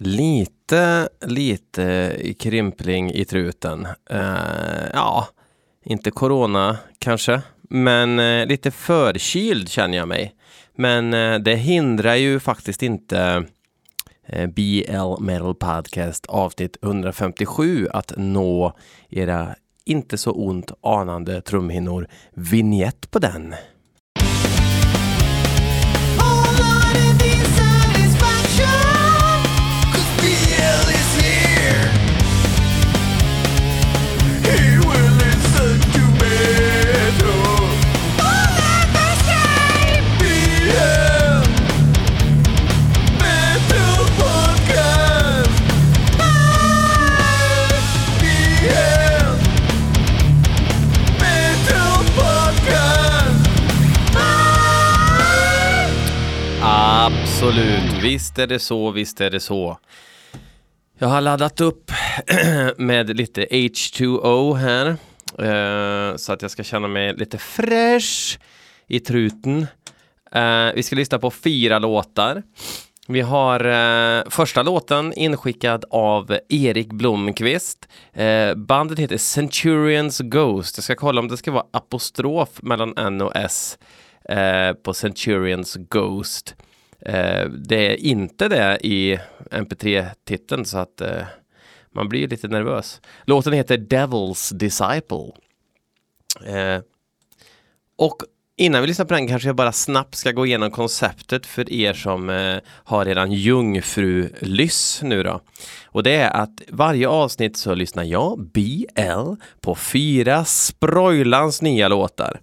Lite, lite krympling i truten. Uh, ja, inte corona kanske, men uh, lite förkyld känner jag mig. Men uh, det hindrar ju faktiskt inte BL Metal Podcast avsnitt 157 att nå era inte så ont anande trumhinnor. Vignett på den. Absolut, visst är det så, visst är det så. Jag har laddat upp med lite H2O här. Eh, så att jag ska känna mig lite fresh i truten. Eh, vi ska lyssna på fyra låtar. Vi har eh, första låten inskickad av Erik Blomqvist. Eh, bandet heter Centurions Ghost. Jag ska kolla om det ska vara apostrof mellan N och S eh, på Centurions Ghost. Eh, det är inte det i MP3-titeln så att eh, man blir lite nervös. Låten heter Devil's Disciple. Eh, och innan vi lyssnar på den kanske jag bara snabbt ska gå igenom konceptet för er som eh, har redan jungfru-lyss nu då. Och det är att varje avsnitt så lyssnar jag, BL, på fyra Sproilans nya låtar.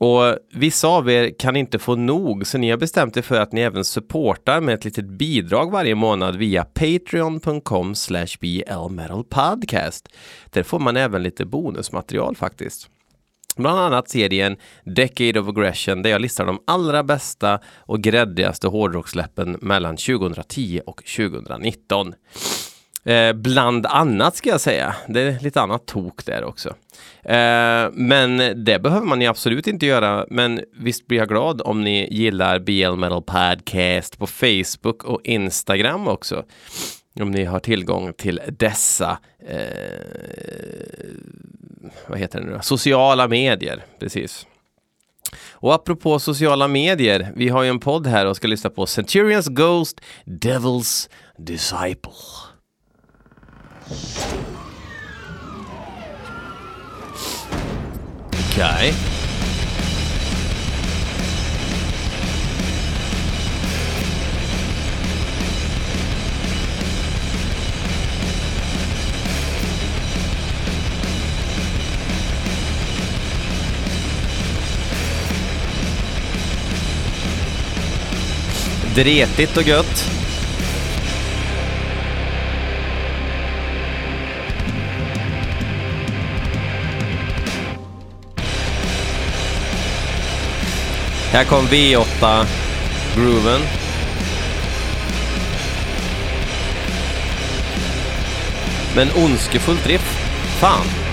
Och vissa av er kan inte få nog, så ni har bestämt er för att ni även supportar med ett litet bidrag varje månad via patreon.com slash blmetalpodcast. Där får man även lite bonusmaterial faktiskt. Bland annat serien Decade of Aggression där jag listar de allra bästa och gräddigaste hårdrocksläppen mellan 2010 och 2019. Eh, bland annat ska jag säga. Det är lite annat tok där också. Eh, men det behöver man ju absolut inte göra. Men visst blir jag glad om ni gillar BL Metal Podcast på Facebook och Instagram också. Om ni har tillgång till dessa eh, vad heter det nu Sociala medier, precis. Och apropå sociala medier, vi har ju en podd här och ska lyssna på Centurions Ghost, Devil's Disciple. Okej. Okay. Dretigt och gött. Här kom V8 grooven. Men ondskefullt riff. Fan.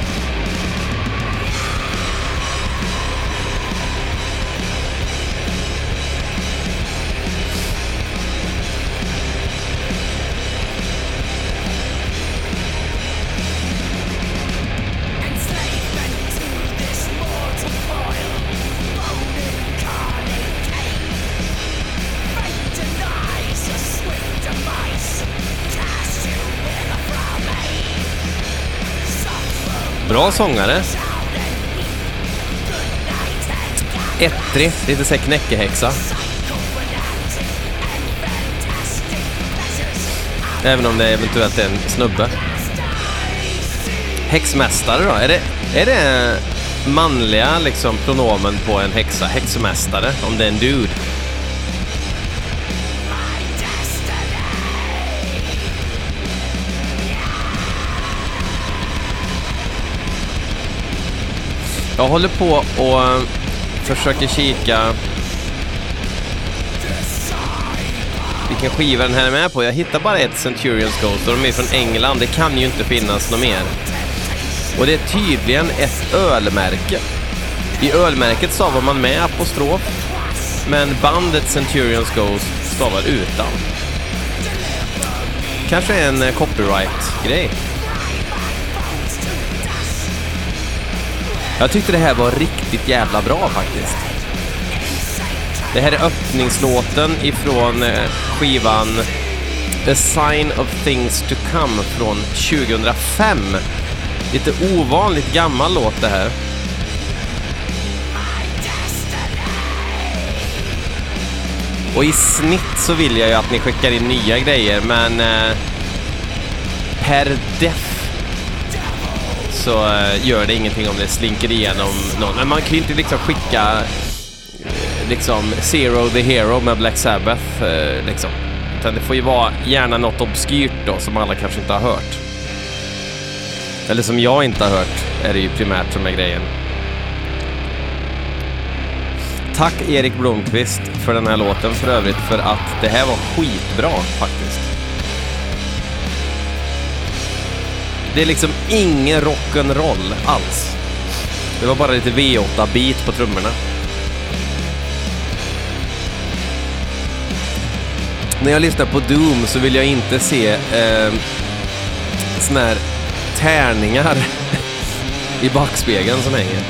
Bra sångare. Ettrig, lite såhär knäckehäxa. Även om det eventuellt är en snubbe. Häxmästare då? Är det, är det manliga liksom pronomen på en häxa? Häxmästare, om det är en dude? Jag håller på och eh, försöker kika vilken skiva den här är med på. Jag hittar bara ett Centurions Ghost och de är från England. Det kan ju inte finnas något mer. Och det är tydligen ett ölmärke. I ölmärket stavar man med apostrof, men bandet Centurions Ghost stavar utan. Kanske en eh, copyright-grej. Jag tyckte det här var riktigt jävla bra faktiskt. Det här är öppningslåten ifrån eh, skivan A Sign of Things to Come från 2005. Lite ovanligt gammal låt det här. Och i snitt så vill jag ju att ni skickar in nya grejer, men eh, per def så eh, gör det ingenting om det slinker igenom någon. Men man kan ju inte liksom skicka eh, liksom Zero the Hero med Black Sabbath eh, liksom. Utan det får ju vara gärna något obskyrt då som alla kanske inte har hört. Eller som jag inte har hört är det ju primärt som är grejen. Tack Erik Blomqvist för den här låten för övrigt för att det här var skitbra faktiskt. Det är liksom ingen rock'n'roll alls. Det var bara lite V8-beat på trummorna. När jag lyssnar på Doom så vill jag inte se eh, såna här tärningar i backspegeln som hänger.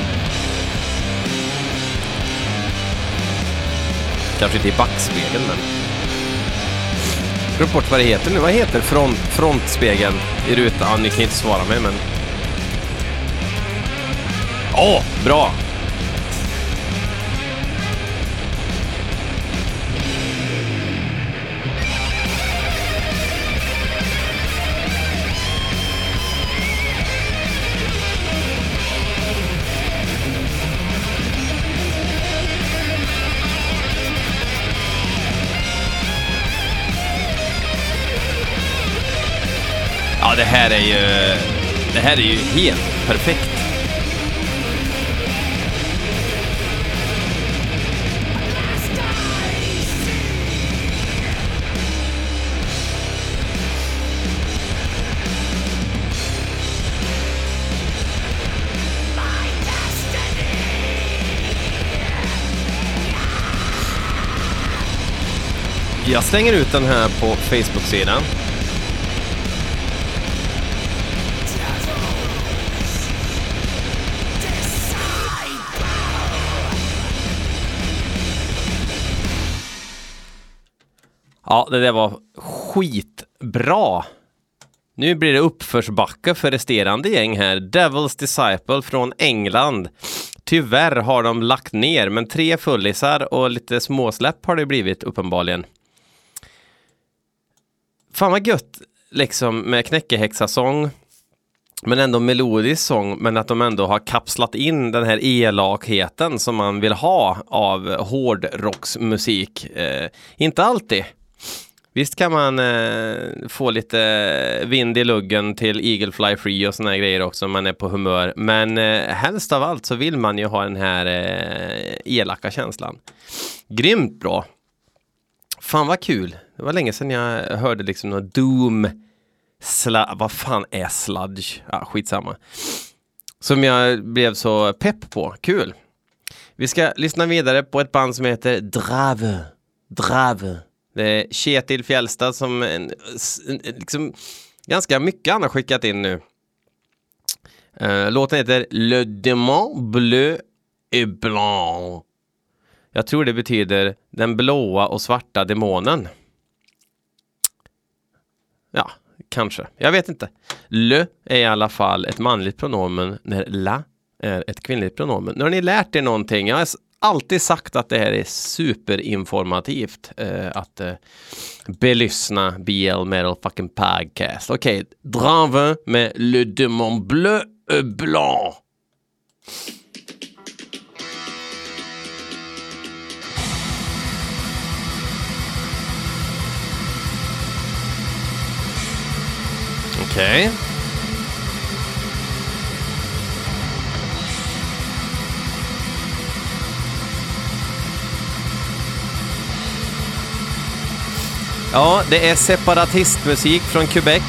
Kanske inte i backspegeln, men... Glömt bort vad det heter nu. Vad heter front, frontspegeln i rutan? Ja, ni kan inte svara mig, men... Åh, bra! Här är ju... Det här är ju helt perfekt. Jag slänger ut den här på Facebook-sidan. Ja, det där var skitbra. Nu blir det uppförsbacke för resterande gäng här. Devil's Disciple från England. Tyvärr har de lagt ner, men tre fullisar och lite småsläpp har det blivit uppenbarligen. Fan vad gött liksom med knäckehäxasång men ändå melodisk sång, men att de ändå har kapslat in den här elakheten som man vill ha av hårdrocksmusik. Eh, inte alltid. Visst kan man eh, få lite eh, vind i luggen till Eagle Fly Free och såna här grejer också om man är på humör. Men eh, helst av allt så vill man ju ha den här eh, elaka känslan. Grymt bra! Fan vad kul! Det var länge sedan jag hörde liksom någon Doom Sla vad fan är sludge? Ja, skitsamma. Som jag blev så pepp på. Kul! Vi ska lyssna vidare på ett band som heter Drave. Drave. Det är Kjetil Fjällstad som en, en, liksom, ganska mycket han har skickat in nu. Uh, låten heter Le Démon Bleu et Blanc. Jag tror det betyder den blåa och svarta demonen. Ja, kanske. Jag vet inte. Le är i alla fall ett manligt pronomen när la är ett kvinnligt pronomen. Nu har ni lärt er någonting. Jag alltid sagt att det här är superinformativt eh, att eh, belyssna BL Metal fucking podcast. Okej, okay. Dravin med Le Demon Bleu et Blanc. Okej. Okay. Ja, det är separatistmusik från Quebec.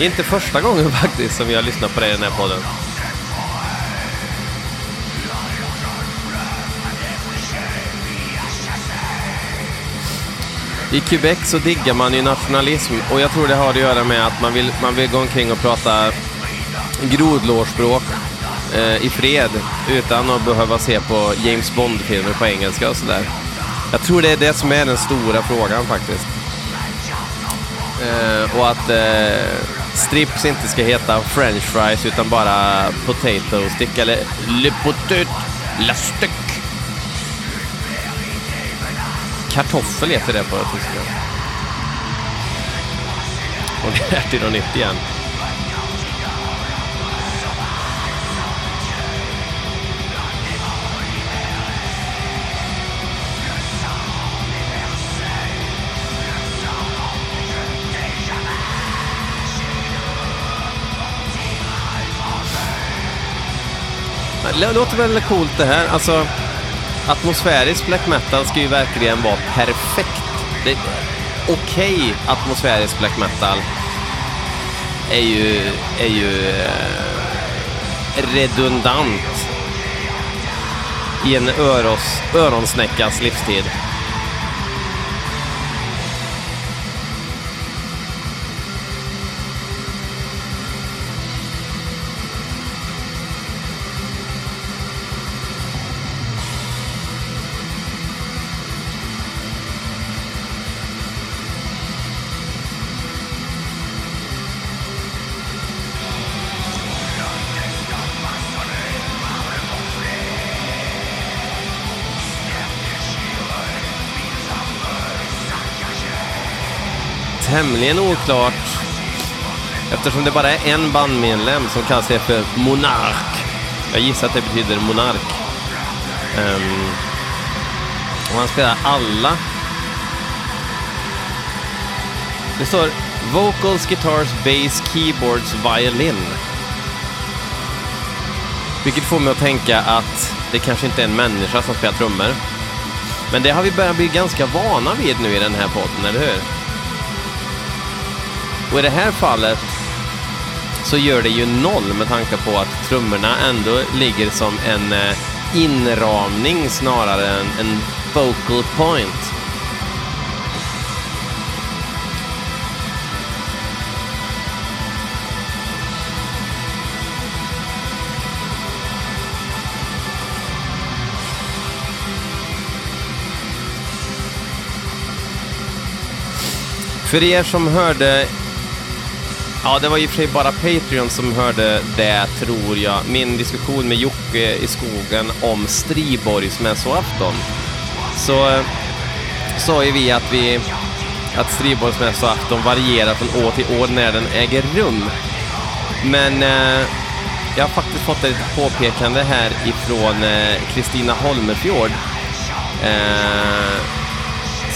Inte första gången faktiskt som jag lyssnar på det i den här podden. I Quebec så diggar man ju nationalism och jag tror det har att göra med att man vill, man vill gå omkring och prata grodlårspråk eh, i fred utan att behöva se på James Bond-filmer på engelska och sådär. Jag tror det är det som är den stora frågan faktiskt. Eh, och att eh, strips inte ska heta french fries utan bara potato stick eller le potet la stick. Kartoffel heter det på tyska. Och det är till något nytt igen. Det låter väl coolt det här. Alltså, atmosfärisk black metal ska ju verkligen vara perfekt. Det Okej okay, atmosfärisk black metal är ju, är ju eh, redundant i en öros, öronsnäckas livstid. Tämligen oklart eftersom det bara är en bandmedlem som kallar sig för Monark. Jag gissar att det betyder monark. Um, och han spelar alla. Det står Vocals, Guitars, Bass, Keyboards, Violin. Vilket får mig att tänka att det kanske inte är en människa som spelar trummor. Men det har vi börjat bli ganska vana vid nu i den här podden, eller hur? Och i det här fallet så gör det ju noll med tanke på att trummorna ändå ligger som en eh, inramning snarare än en focal point. För er som hörde Ja, det var i och för sig bara Patreon som hörde det, tror jag. Min diskussion med Jocke i skogen om Striborgs mässoafton. Så sa ju vi att vi att Striborgs mässoafton varierar från år till år när den äger rum. Men eh, jag har faktiskt fått ett påpekande här ifrån eh, Kristina eh, Holmefjord. Eh,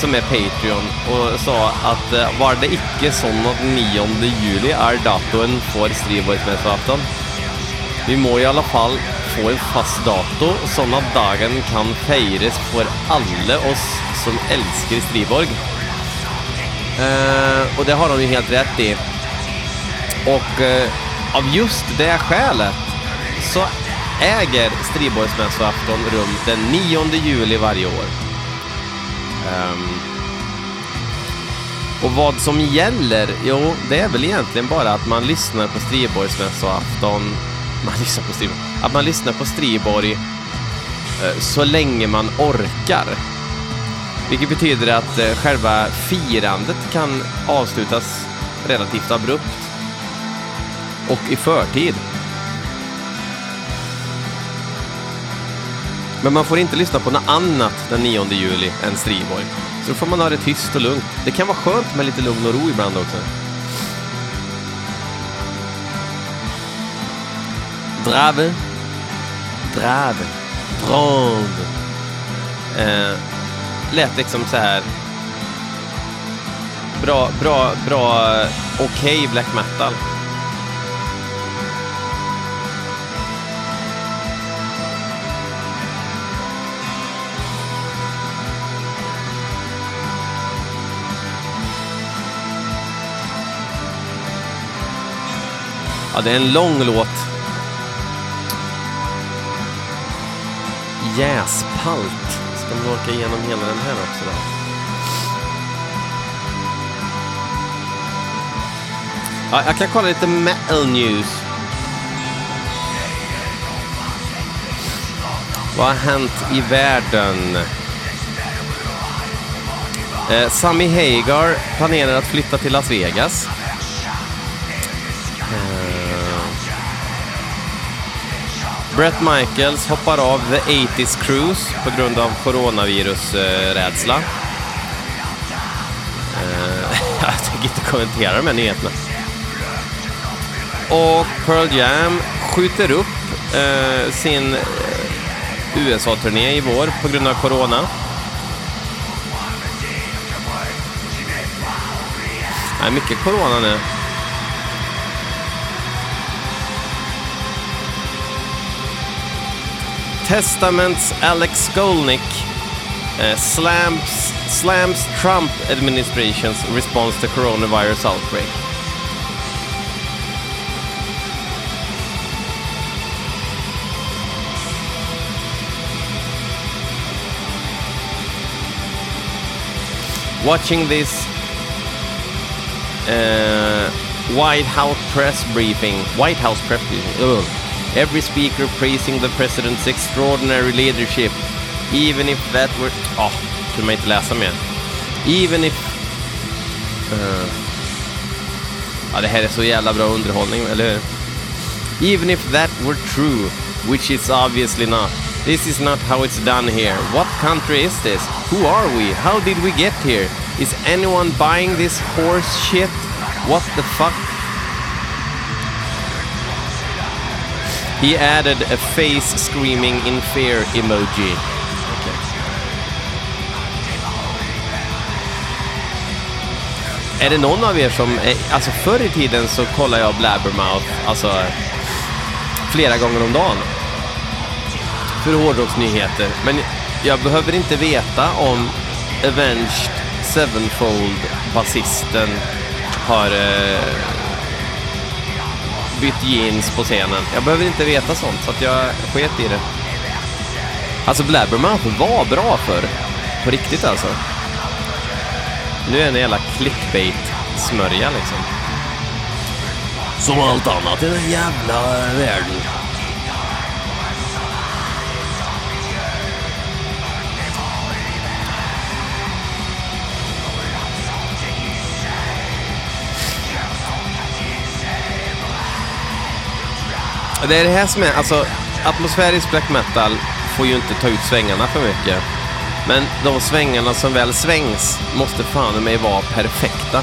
som är Patreon och sa att eh, var det inte så att 9. juli är datoen för Striborgsmässoafton? Vi må i alla fall få en fast dato, så att dagen kan firas för alla oss som älskar Striborg. Uh, och det har de ju helt rätt i. Och uh, av just det skälet så äger Striborgsmässoafton rum den 9 juli varje år. Um, och vad som gäller? Jo, det är väl egentligen bara att man lyssnar på Striborgsmässoafton. Man lyssnar på Striborg. Att man lyssnar på Striborg uh, eh, så länge man orkar. Vilket betyder att uh, själva firandet kan avslutas relativt abrupt och i förtid. Men man får inte lyssna på något annat den 9 juli än Striborg. Så då får man ha det tyst och lugnt. Det kan vara skönt med lite lugn och ro ibland också. Drave. Drave. Drave. Eh, lät liksom så här. Bra, bra, bra, okej okay black metal. Det är en lång låt. Jäspalt. Ska man orka igenom hela den här också då? Ja, jag kan kolla lite metal news. Vad har hänt i världen? Eh, Sammy Hagar planerar att flytta till Las Vegas. Brett Michaels hoppar av The 80s Cruise på grund av coronavirusrädsla. Eh, jag tänker inte kommentera de här nyheterna. Och Pearl Jam skjuter upp eh, sin eh, USA-turné i vår på grund av corona. Det är mycket corona nu. Testaments Alex Skolnick uh, slams, slams Trump administration's response to coronavirus outbreak. Watching this uh, White House press briefing, White House press briefing, ugh. Every speaker praising the president's extraordinary leadership, even if that were... Ja, oh, kunde inte läsa mer. Even if... Uh, ja, det här är så jävla bra underhållning, eller hur? Even if that were true, which it's obviously not. This is not how it's done here. What country is this? Who are we? How did we get here? Is anyone buying this horse shit? What the fuck? He added a face screaming in fear emoji. Okay. Är det någon av er som, alltså förr i tiden så kollade jag Blabbermouth, alltså flera gånger om dagen för hårdrocksnyheter. Men jag behöver inte veta om Avenged Sevenfold-basisten har eh, bytt jeans på scenen. Jag behöver inte veta sånt, så att jag sket i det. Alltså Blabbermouth var bra för På riktigt alltså. Nu är det en jävla clickbait-smörja liksom. Som allt annat i den jävla världen. Det är det här som är, alltså atmosfärisk black metal får ju inte ta ut svängarna för mycket. Men de svängarna som väl svängs måste fan i mig vara perfekta.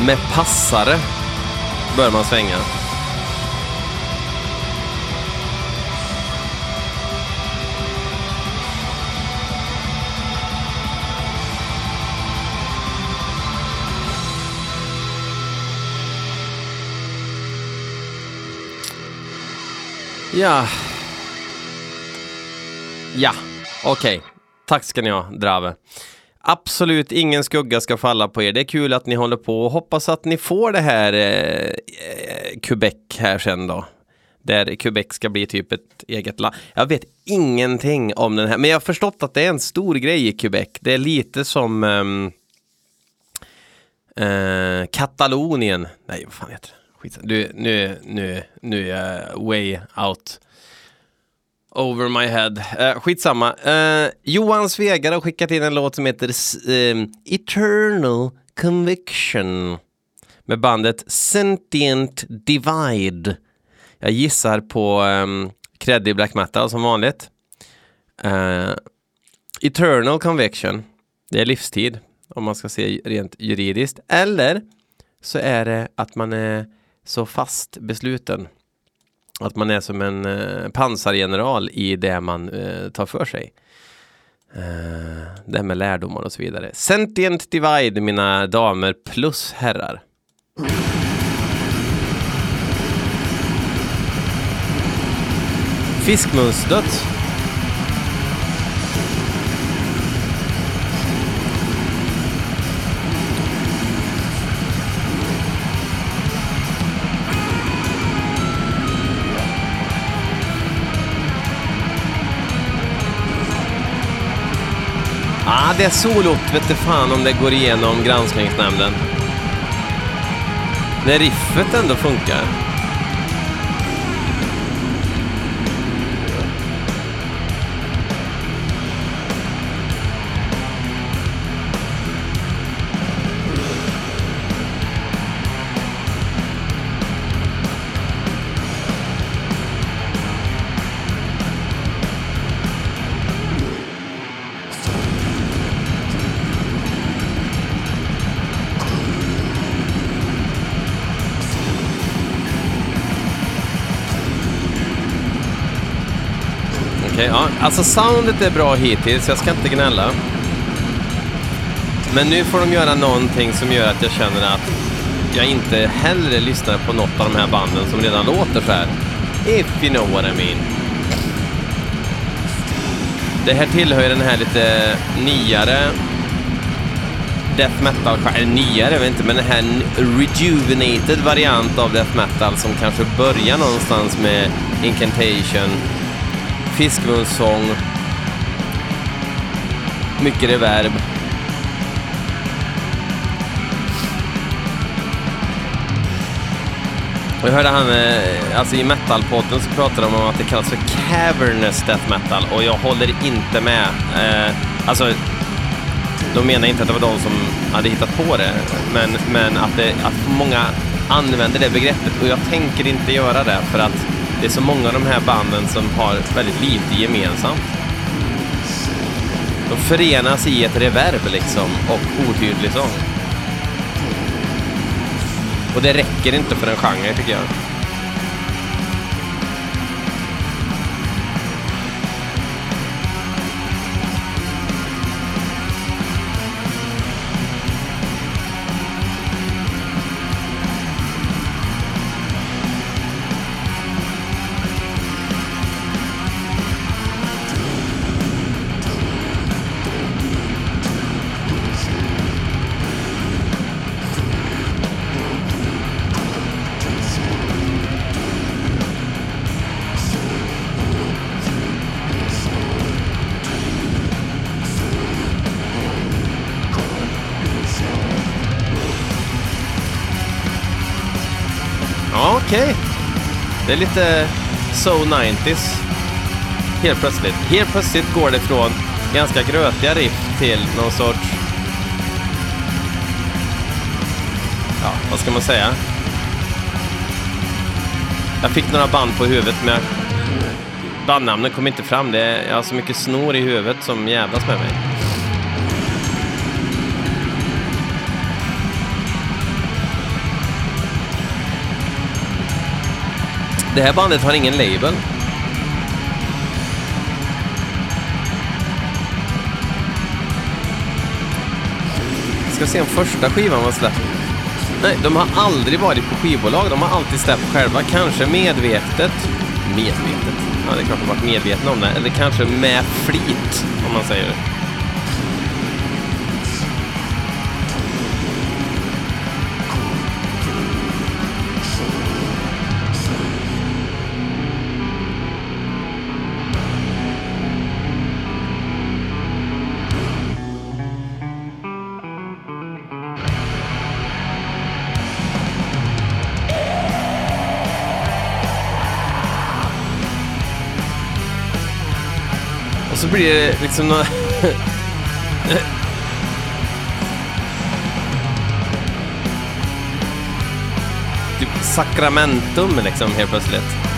Med passare bör man svänga. Ja. Ja, okej. Okay. Tack ska ni ha, Drave. Absolut ingen skugga ska falla på er. Det är kul att ni håller på och hoppas att ni får det här eh, eh, Quebec här sen då. Där Quebec ska bli typ ett eget land. Jag vet ingenting om den här, men jag har förstått att det är en stor grej i Quebec. Det är lite som ehm, eh, Katalonien. Nej, vad fan heter det? Skitsamma. Du, nu, nu, nu är jag way out. Over my head. Eh, skitsamma. Eh, Johan Svegar har skickat in en låt som heter eh, Eternal Conviction. Med bandet Sentient Divide. Jag gissar på ehm, um, creddig black metal som vanligt. Uh, Eternal Conviction. Det är livstid om man ska se rent juridiskt. Eller så är det att man är så fast besluten. Att man är som en eh, pansargeneral i det man eh, tar för sig. Eh, det med lärdomar och så vidare. Sentient Divide, mina damer plus herrar. Fiskmunsdött. Det solot vet du fan om det går igenom granskningsnämnden. När riffet ändå funkar. Okej, ja. Alltså soundet är bra hittills, jag ska inte gnälla. Men nu får de göra någonting som gör att jag känner att jag inte hellre lyssnar på något av de här banden som redan låter så här. If you know what I mean. Det här tillhör ju den här lite nyare death metal, eller nyare vet inte, men den här rejuvenated variant av death metal som kanske börjar någonstans med Incantation, fiskmunssång, mycket reverb. Och jag hörde han, eh, alltså i metalpodden så pratade de om att det kallas för cavernous death metal och jag håller inte med. Eh, alltså, de menar inte att det var de som hade hittat på det, men, men att, det, att många använder det begreppet och jag tänker inte göra det för att det är så många av de här banden som har väldigt lite gemensamt. De förenas i ett reverb liksom och otydlig sång. Och det räcker inte för en genre tycker jag. Okej. okej. Det är lite so 90s. Helt plötsligt. Helt plötsligt går det från ganska grötiga riff till någon sorts... Ja, vad ska man säga? Jag fick några band på huvudet, men jag... bandnamnen kom inte fram. Det är... Jag har så mycket snor i huvudet som jävlas med mig. Det här bandet har ingen label. Ska se om första skivan var släppt. Nej, de har aldrig varit på skivbolag. De har alltid släppt själva. Kanske medvetet. Medvetet? Ja, det är klart de varit medvetna om det. Eller kanske med flit, om man säger det. Blir det liksom några... typ sakramentum liksom helt plötsligt.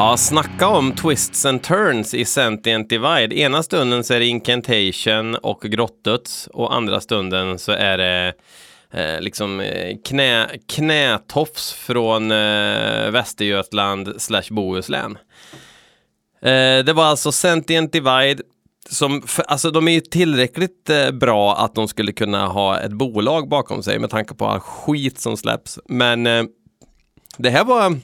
Ja, snacka om twists and turns i Sentient Divide. Ena stunden så är det Incantation och Grottdöds och andra stunden så är det eh, liksom eh, knä, knätofs från eh, Västergötland slash Bohuslän. Eh, det var alltså Sentient Divide som, för, alltså de är ju tillräckligt eh, bra att de skulle kunna ha ett bolag bakom sig med tanke på all skit som släpps. Men eh, det här var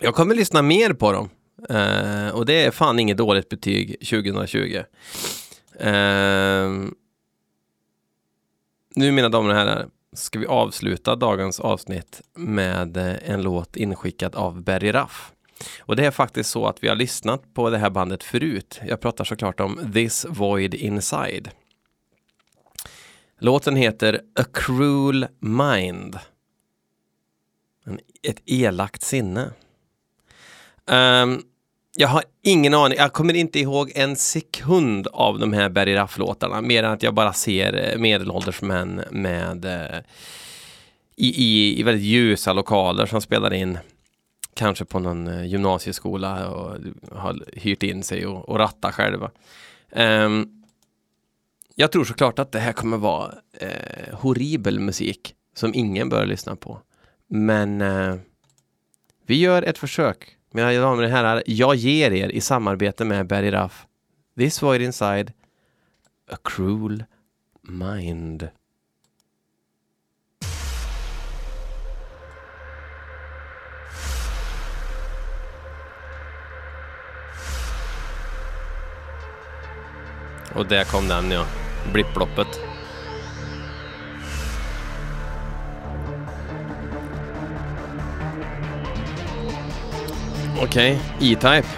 jag kommer lyssna mer på dem. Uh, och det är fan inget dåligt betyg 2020. Uh, eh, nu mina damer och herrar ska vi avsluta dagens avsnitt med eh, en låt inskickad av Berry Raff. Och det är faktiskt så att vi har lyssnat på det här bandet förut. Jag pratar såklart om This Void Inside. Låten heter A Cruel Mind. Ett elakt sinne. Um, jag har ingen aning, jag kommer inte ihåg en sekund av de här Berry Raff-låtarna, mer än att jag bara ser eh, medelålders män med uh, i, i, i väldigt ljusa lokaler som spelar in kanske på någon eh, gymnasieskola och har hyrt in sig och, och rattar själva. Um, jag tror såklart att det här kommer vara uh, horribel musik som ingen bör lyssna på. Men vi gör ett försök mina damer och herrar, jag ger er i samarbete med Berry Raff This Void Inside A Cruel Mind. Och där kom den ja, blipploppet. Okej, okay. E-Type.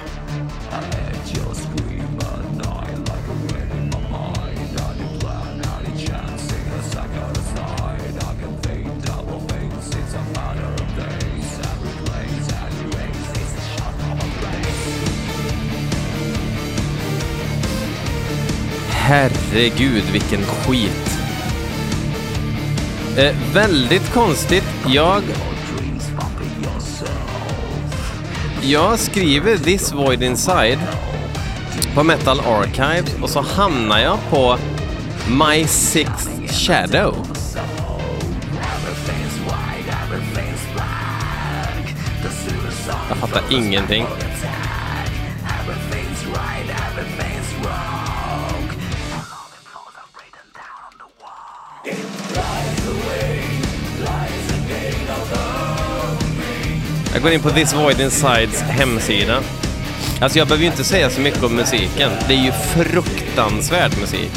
Herregud vilken skit. Eh, väldigt konstigt. Jag jag skriver This Void Inside på Metal Archives och så hamnar jag på My Sixth Shadow. Jag fattar ingenting. Jag går in på This Void Insides hemsida. Alltså jag behöver ju inte säga så mycket om musiken. Det är ju fruktansvärd musik.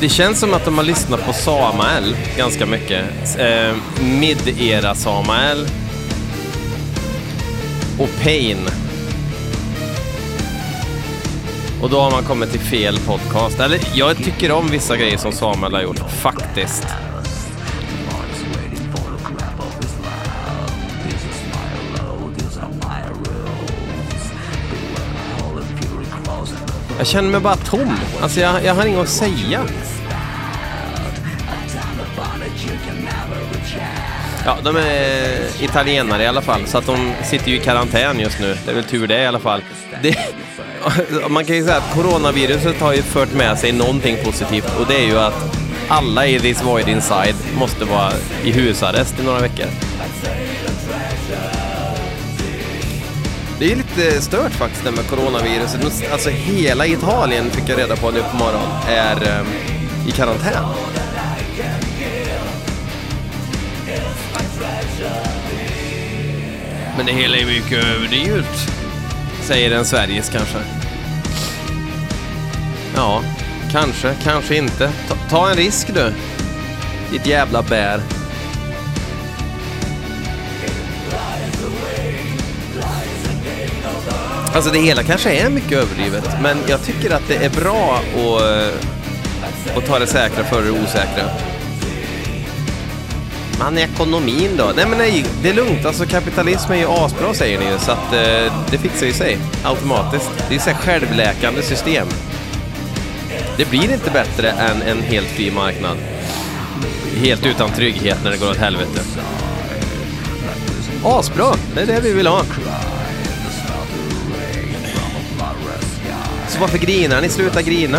Det känns som att de har lyssnat på Samael ganska mycket. Eh, Mid-era Samael. Och Pain. Och då har man kommit till fel podcast. Eller jag tycker om vissa grejer som Samuel har gjort, faktiskt. Jag känner mig bara tom. Alltså jag, jag har inget att säga. Ja, de är italienare i alla fall, så att de sitter ju i karantän just nu. Det är väl tur det i alla fall. Det, man kan ju säga att coronaviruset har ju fört med sig någonting positivt och det är ju att alla i This Void Inside måste vara i husarrest i några veckor. Det är lite stört faktiskt det med coronaviruset. Alltså hela Italien fick jag reda på nu på morgonen är um, i karantän. Men det hela är mycket överdrivet säger en Sveriges kanske. Ja, kanske, kanske inte. Ta, ta en risk du. Ditt jävla bär. Alltså det hela kanske är mycket överdrivet, men jag tycker att det är bra att, eh, att ta det säkra före det osäkra. Men ekonomin då? Nej men nej, det är lugnt. Alltså kapitalism är ju asbra säger ni ju, så att eh, det fixar ju sig automatiskt. Det är ju så självläkande system. Det blir inte bättre än en helt fri marknad. Helt utan trygghet när det går åt helvete. Asbra, det är det vi vill ha. Så varför grinar ni? Sluta grina.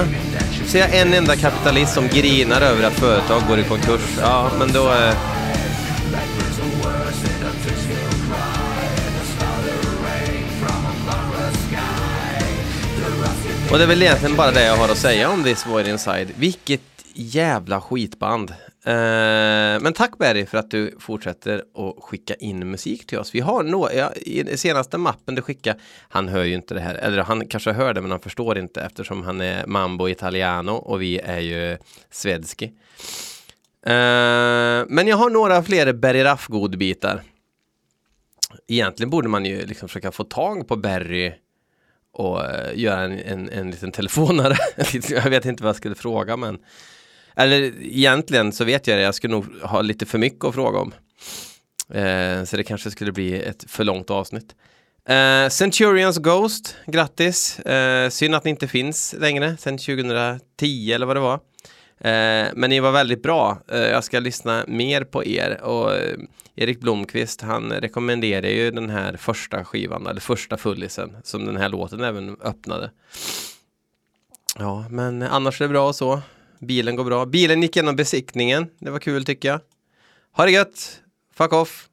Ser jag en enda kapitalist som grinar över att företag går i konkurs, ja men då... Eh, Och det är väl egentligen bara det jag har att säga om This Void Inside. Vilket jävla skitband. Eh, men tack Berry för att du fortsätter att skicka in musik till oss. Vi har några, ja, i senaste mappen du skickade, han hör ju inte det här, eller han kanske hör det men han förstår inte eftersom han är mambo italiano och vi är ju svedski. Eh, men jag har några fler Berry Raff godbitar. Egentligen borde man ju liksom försöka få tag på Berry och eh, göra en, en, en liten telefonare. jag vet inte vad jag skulle fråga men eller egentligen så vet jag det, jag skulle nog ha lite för mycket att fråga om. Eh, så det kanske skulle bli ett för långt avsnitt. Eh, Centurions Ghost, grattis! Eh, synd att ni inte finns längre, sen 2010 eller vad det var. Eh, men ni var väldigt bra. Eh, jag ska lyssna mer på er och eh, Erik Blomqvist han rekommenderar ju den här första skivan, eller första fullisen som den här låten även öppnade. Ja, men annars är det bra och så. Bilen går bra. Bilen gick igenom besiktningen. Det var kul tycker jag. Ha det gött! Fuck off!